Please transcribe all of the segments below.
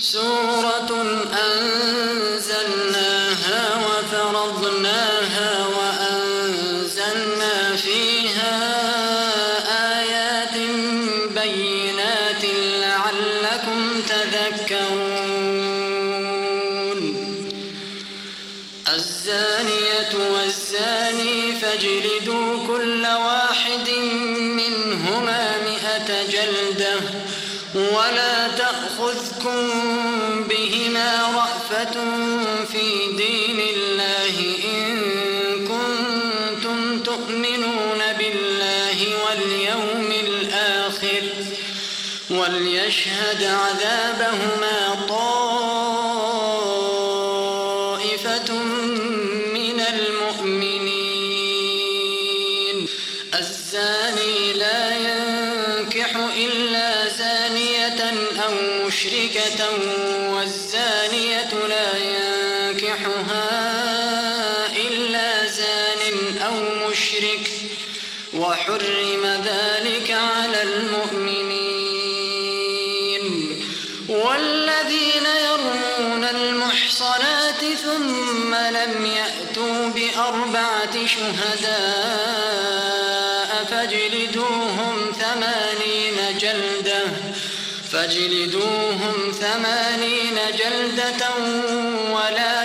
سورة أنزلناها وليشهد عذابهما طائفة من المؤمنين. الزاني لا ينكح إلا زانية أو مشركة والزانية لا ينكحها إلا زان أو مشرك. وحرم شهداء فاجلدوهم ثمانين جلدة فاجلدوهم ثمانين جلدة ولا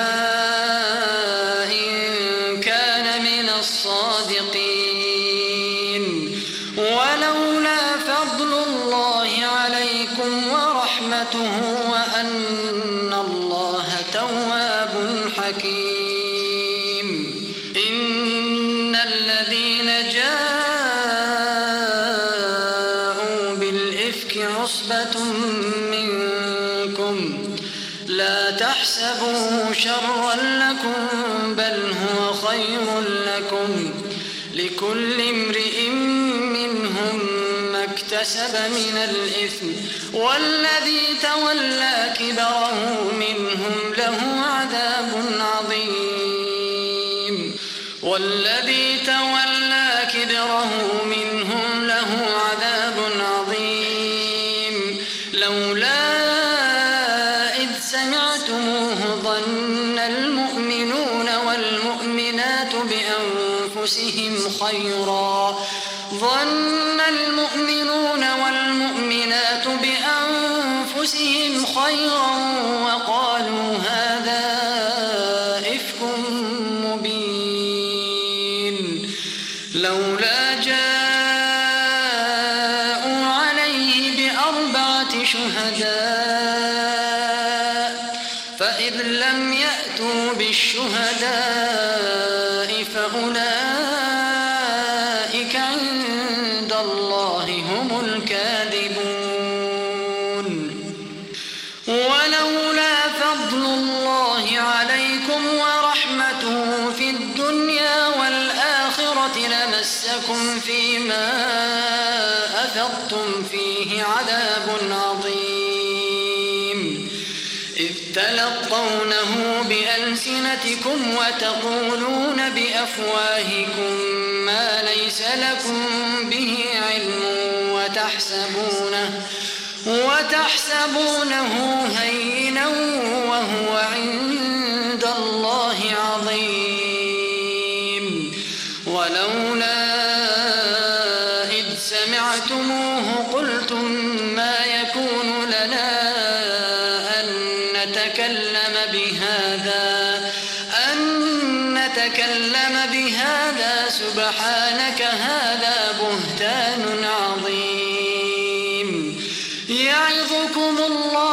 مسكم فيما أفضتم فيه عذاب عظيم إذ تلقونه بألسنتكم وتقولون بأفواهكم ما ليس لكم به علم وتحسبونه وتحسبونه هينا وهو عند يهدكم الله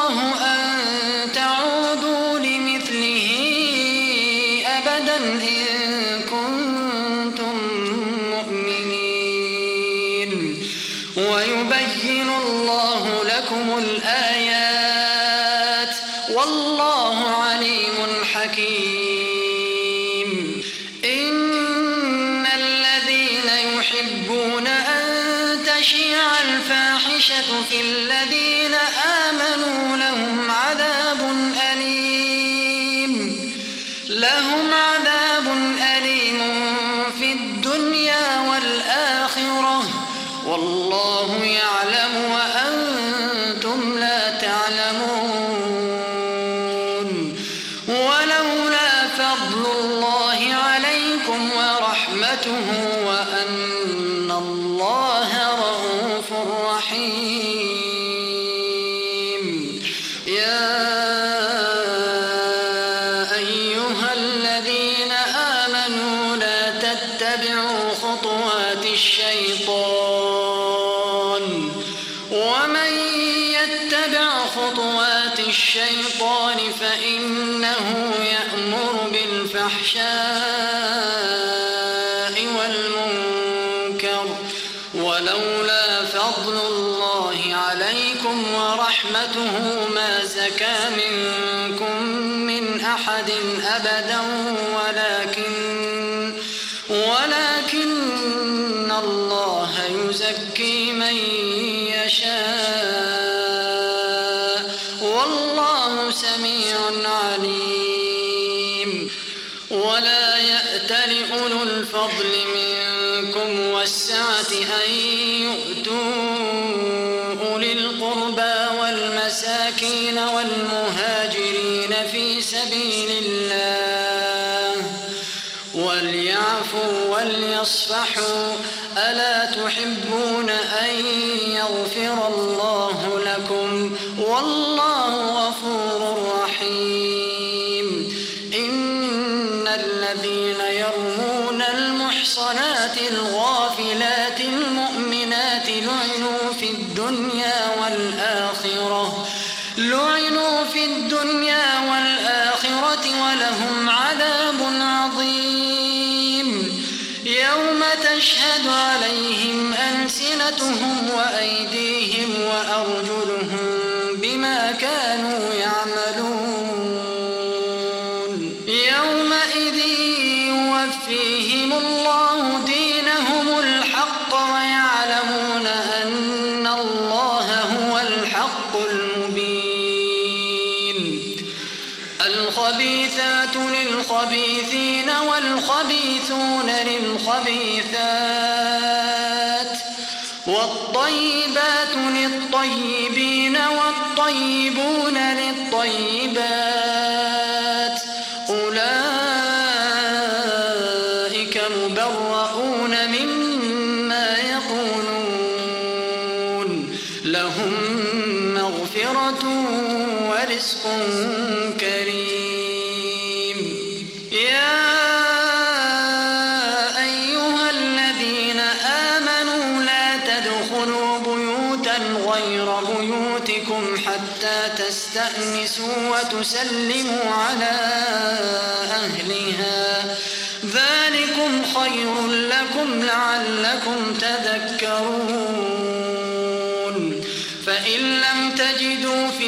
ولا يأتل أولو الفضل منكم والسعة أن يؤتوا أولي القربى والمساكين والمهاجرين في سبيل الله. وليعفوا وليصفحوا. ألا كانوا طيبون غير بيوتكم حتى تستأنسوا وتسلموا على أهلها ذلكم خير لكم لعلكم تذكرون فإن لم تجدوا في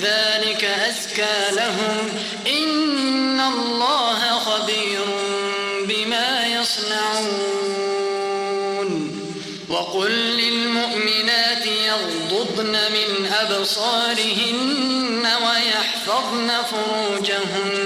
ذلك أزكى لهم. إن الله خبير بما يصنعون. وقل للمؤمنات يغضضن من أبصارهن ويحفظن فروجهن.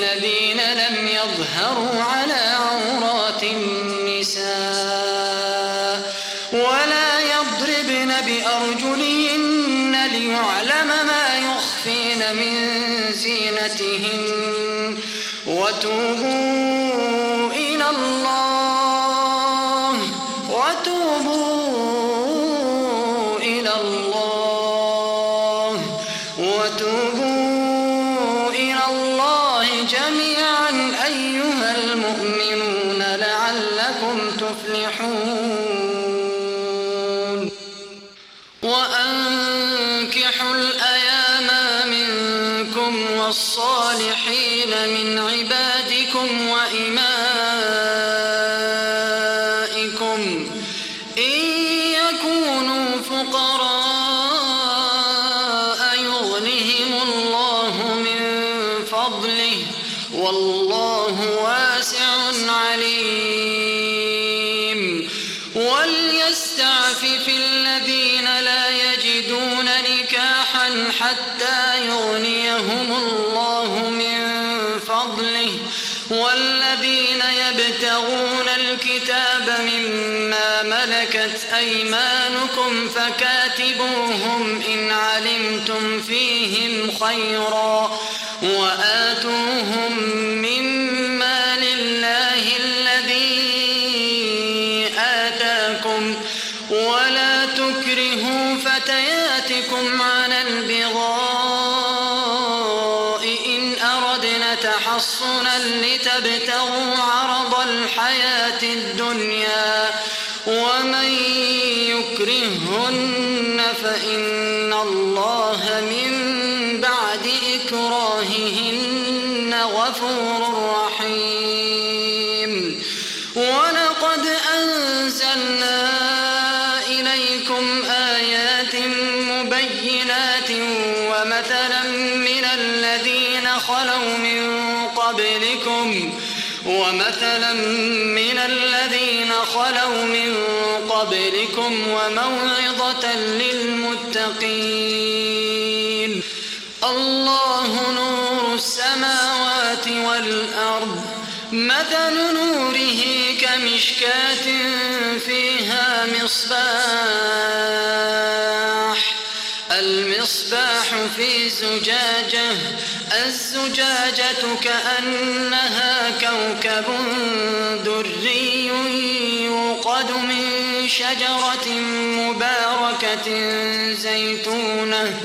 الذين لم يظهروا على عورات فضله والله واسع عليم. وليستعفف الذين لا يجدون نكاحا حتى يغنيهم الله من فضله. والذين يبتغون الكتاب مما ملكت أيمانكم فكاتبوهم إن علمتم فيهم خيرا. ومن وموعظة للمتقين. الله نور السماوات والأرض مثل نوره كمشكاة فيها مصباح. المصباح في زجاجة الزجاجة كأنها كوكب شجرة مباركة زيتونة.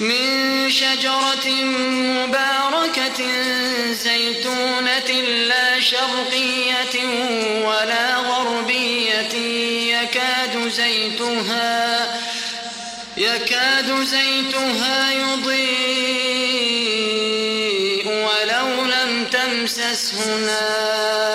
من شجرة مباركة زيتونة لا شرقية ولا غربية. يكاد زيتها يكاد زيتها يضيء ولو لم تمسسه نار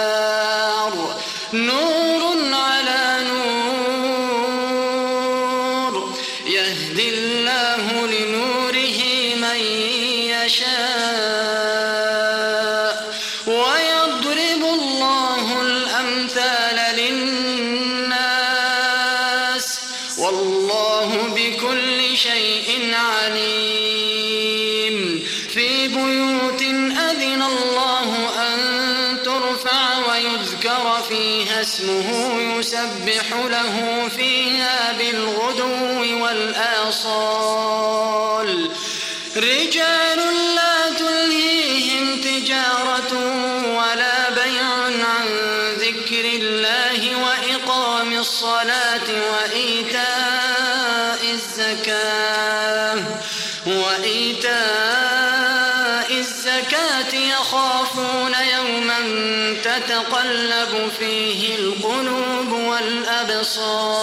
اسمه يسبح له فيها بالغدو والآصال. رجال لا تلهيهم تجارة ولا بيع عن ذكر الله وإقام الصلاة وإيتاء الزكاة. وإيتاء الزكاة يخافون يوما تتقلب فيه والأبصار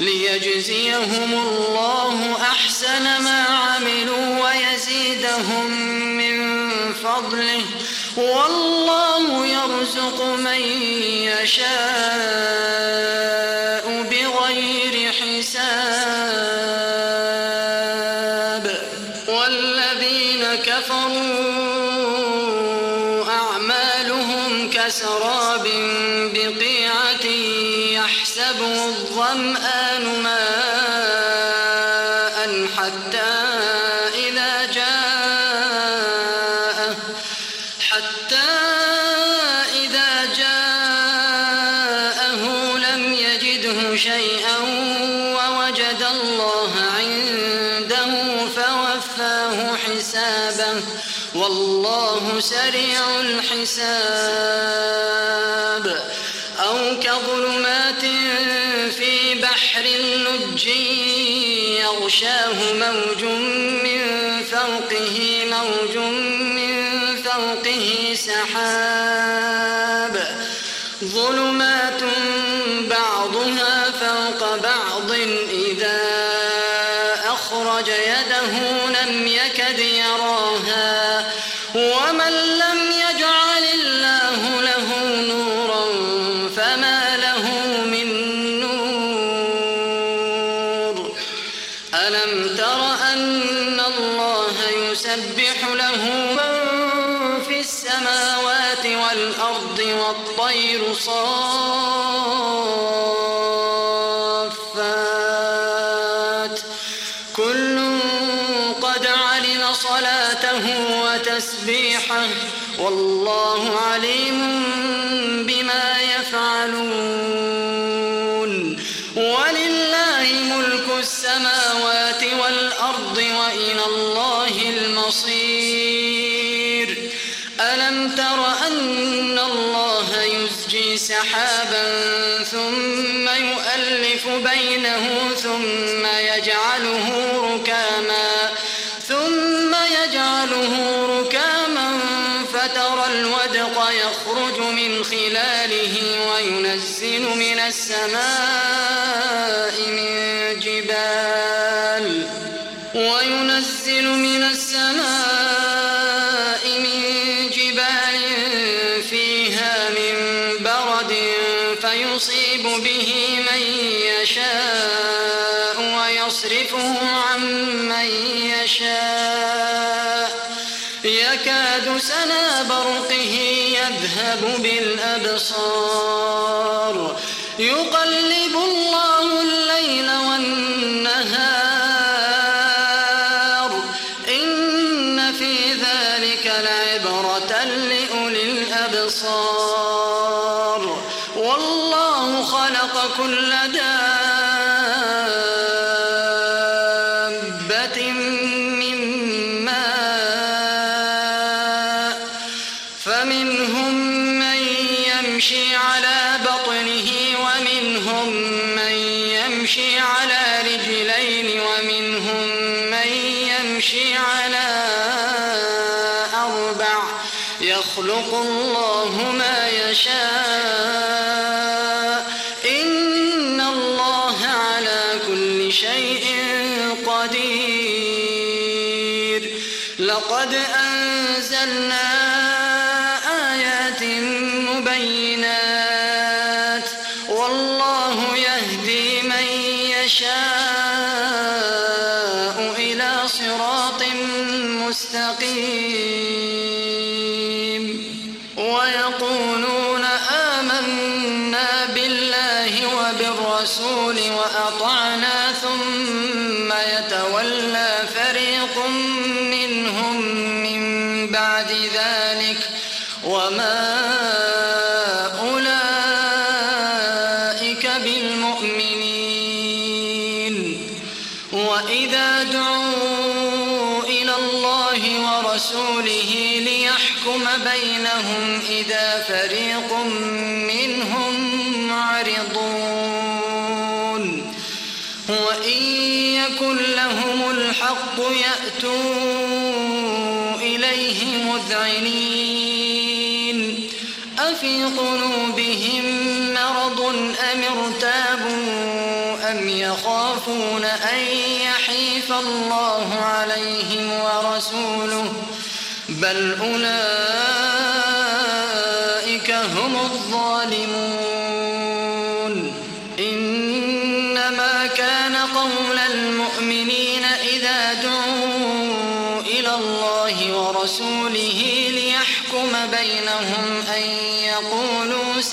ليجزيهم الله أحسن ما عملوا ويزيدهم من فضله. والله يرزق من يشاء. الحساب أو كظلمات في بحر لج يغشاه موج من فوقه موج من فوقه سحاب. ظلمات بعضها فوق بعض إذا أخرج يده لم يكد يراها. ومن لم والأرض وإلى الله المصير. ألم تر أن الله يزجي سحابا ثم يؤلف بينه ثم يجعله ركاما ثم يجعله ركاما فترى الودق يخرج من خلاله وينزل من السماء بالأبصار يقلب الله الليل والنهار يشاء. يأتوا إليه مذعنين. أفي قلوبهم مرض أم ارتابوا أم يخافون أن يحيف الله عليهم ورسوله؟ بل أولئك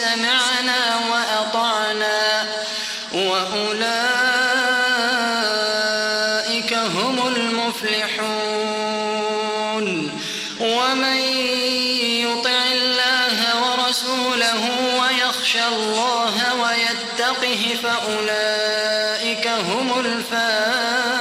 سمعنا وأطعنا وأولئك هم المفلحون ومن يطع الله ورسوله ويخشى الله ويتقه فأولئك هم الفائزون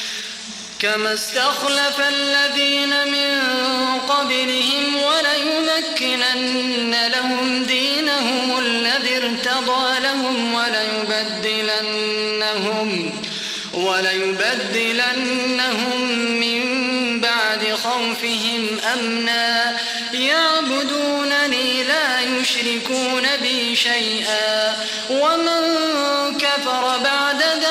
كما استخلف الذين من قبلهم وليمكنن لهم دينهم الذي ارتضى لهم وليبدلنهم وليبدلنهم من بعد خوفهم أمنا. يعبدونني لا يشركون بي شيئا. ومن كفر بعد ذلك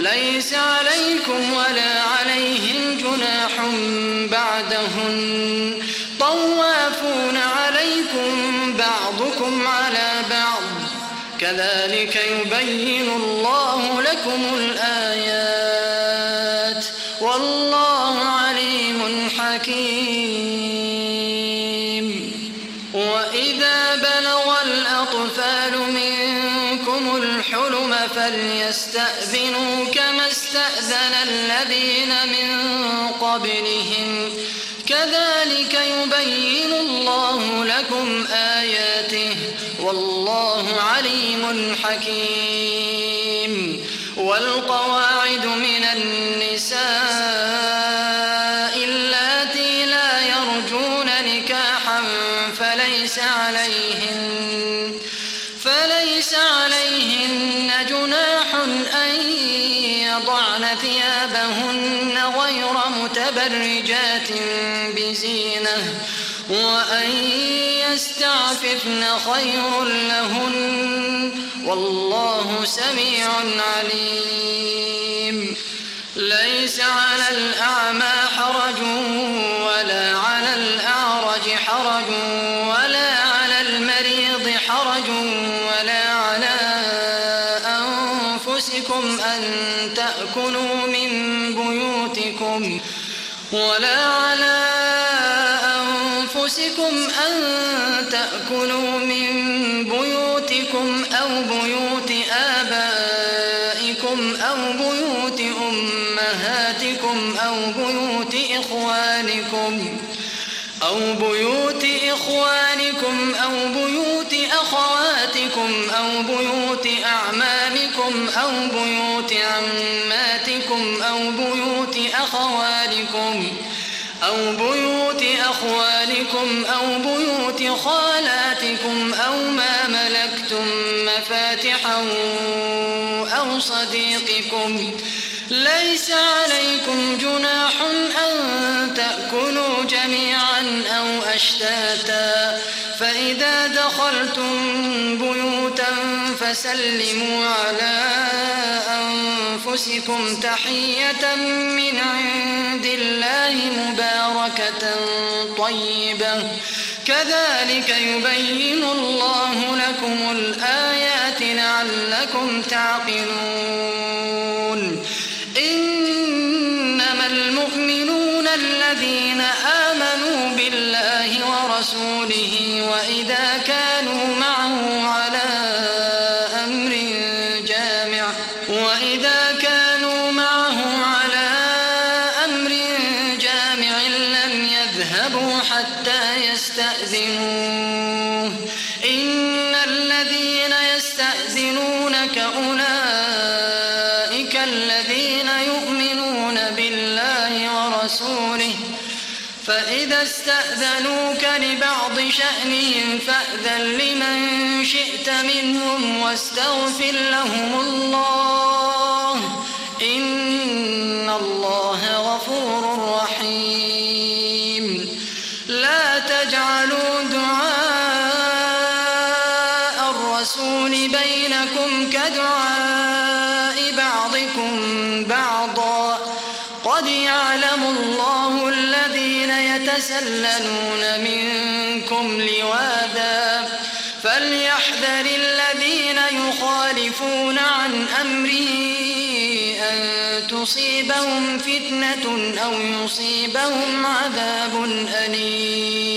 ليس عليكم ولا عليهم جناح بعدهن. طوافون عليكم بعضكم على بعض. كذلك يبين الله لكم الآيات. حكيم. والقواعد من النساء اللاتي لا يرجون نكاحا فليس عليهن فليس عليهن جناح أن يضعن ثيابهن غير متبرجات بزينة. وأن يستعففن خير لهن والله سميع عليم. ليس على الأعمى حرج ولا على الأعرج حرج ولا على المريض حرج ولا على أنفسكم أن تأكلوا من بيوتكم ولا على بيوت إخوانكم أو بيوت أخواتكم أو بيوت أعمامكم أو بيوت عماتكم أو بيوت أخوالكم أو بيوت أخوالكم أو بيوت خالاتكم أو ما ملكتم مفاتحه أو صديقكم ليس عليكم جناح أن تأكلوا جميعا أشتاتا. فإذا دخلتم بيوتا فسلموا على أنفسكم تحية من عند الله مباركة طيبة. كذلك يبين الله لكم الآيات لعلكم تعقلون. إنما المؤمنون الذين آمنوا بالله ورسوله وإذا كانوا واستغفر لهم الله. إن الله غفور رحيم. لا تجعلوا دعاء الرسول بينكم كدعاء بعضكم بعضا. قد يعلم الله الذين يتسللون منكم لواذا. فليحذر تصيبهم فتنة أو يصيبهم عذاب أليم.